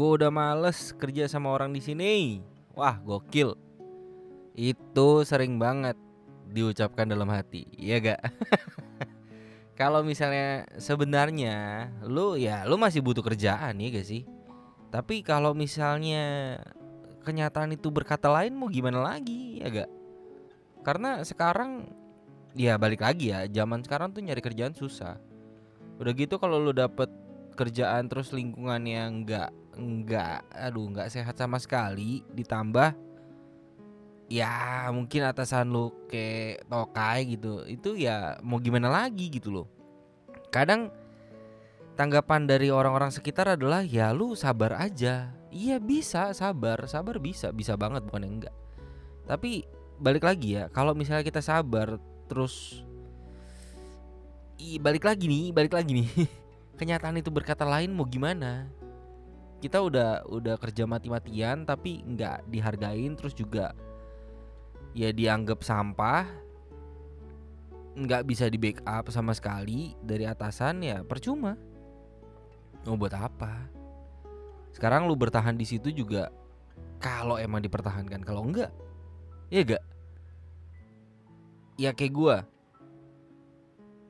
gue udah males kerja sama orang di sini. Wah, gokil. Itu sering banget diucapkan dalam hati, iya gak? Kalau misalnya sebenarnya lu ya lu masih butuh kerjaan ya gak sih? Tapi kalau misalnya kenyataan itu berkata lain mau gimana lagi ya gak? Karena sekarang ya balik lagi ya, zaman sekarang tuh nyari kerjaan susah. Udah gitu kalau lu dapet kerjaan terus lingkungan yang enggak enggak aduh enggak sehat sama sekali ditambah ya mungkin atasan lu kayak tokai gitu itu ya mau gimana lagi gitu loh. Kadang tanggapan dari orang-orang sekitar adalah ya lu sabar aja. Iya bisa sabar sabar bisa bisa banget bukan enggak. Tapi balik lagi ya kalau misalnya kita sabar terus i balik lagi nih balik lagi nih. Kenyataan itu berkata lain mau gimana kita udah udah kerja mati-matian tapi nggak dihargain terus juga ya dianggap sampah nggak bisa di backup sama sekali dari atasan ya percuma. Mau buat apa? Sekarang lu bertahan di situ juga kalau emang dipertahankan kalau enggak ya gak ya kayak gua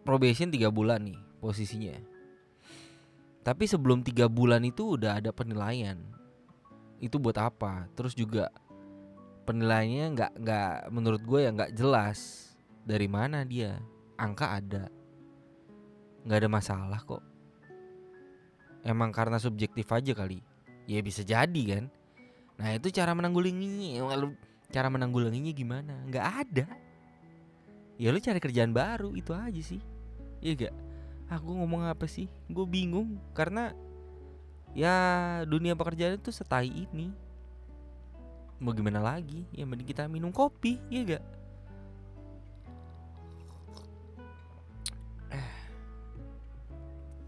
probation tiga bulan nih posisinya tapi sebelum tiga bulan itu udah ada penilaian. Itu buat apa? Terus juga penilaiannya nggak nggak menurut gue ya nggak jelas dari mana dia. Angka ada. Nggak ada masalah kok. Emang karena subjektif aja kali. Ya bisa jadi kan. Nah itu cara menanggulanginya lu cara menanggulanginya gimana? Nggak ada. Ya lu cari kerjaan baru itu aja sih. Iya gak aku ngomong apa sih? Gue bingung karena ya dunia pekerjaan itu setai ini. Mau gimana lagi? Ya mending kita minum kopi ya gak Eh.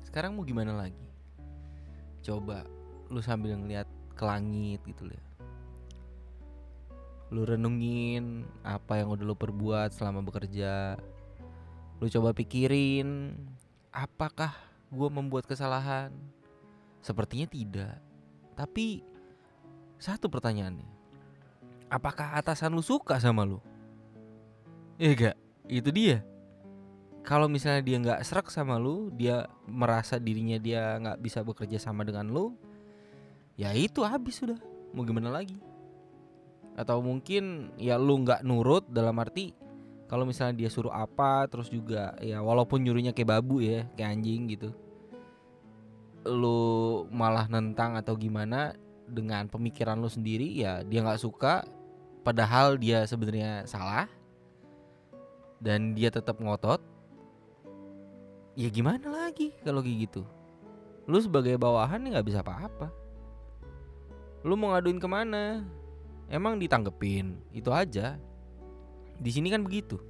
sekarang mau gimana lagi? Coba lu sambil ngeliat ke langit gitu ya. Lu renungin apa yang udah lu perbuat selama bekerja. Lu coba pikirin apakah gue membuat kesalahan? Sepertinya tidak. Tapi satu pertanyaannya. Apakah atasan lu suka sama lu? Iya gak itu dia. Kalau misalnya dia nggak serak sama lu dia merasa dirinya dia nggak bisa bekerja sama dengan lu ya itu habis sudah. Mau gimana lagi? Atau mungkin ya lu nggak nurut dalam arti kalau misalnya dia suruh apa terus juga ya walaupun nyuruhnya kayak babu ya kayak anjing gitu lu malah nentang atau gimana dengan pemikiran lu sendiri ya dia nggak suka padahal dia sebenarnya salah dan dia tetap ngotot ya gimana lagi kalau kayak gitu? Lu sebagai bawahan nggak bisa apa-apa. Lu mau ngaduin ke mana? Emang ditanggepin itu aja di sini kan begitu.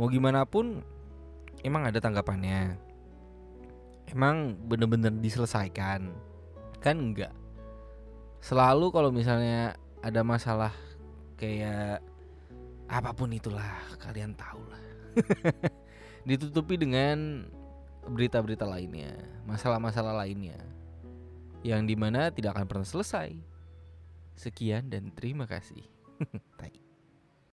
Mau gimana pun emang ada tanggapannya. Emang bener-bener diselesaikan? Kan enggak. Selalu kalau misalnya ada masalah kayak apa pun itulah kalian tahu lah ditutupi dengan berita-berita lainnya masalah-masalah lainnya yang di mana tidak akan pernah selesai. Sekian dan terima kasih.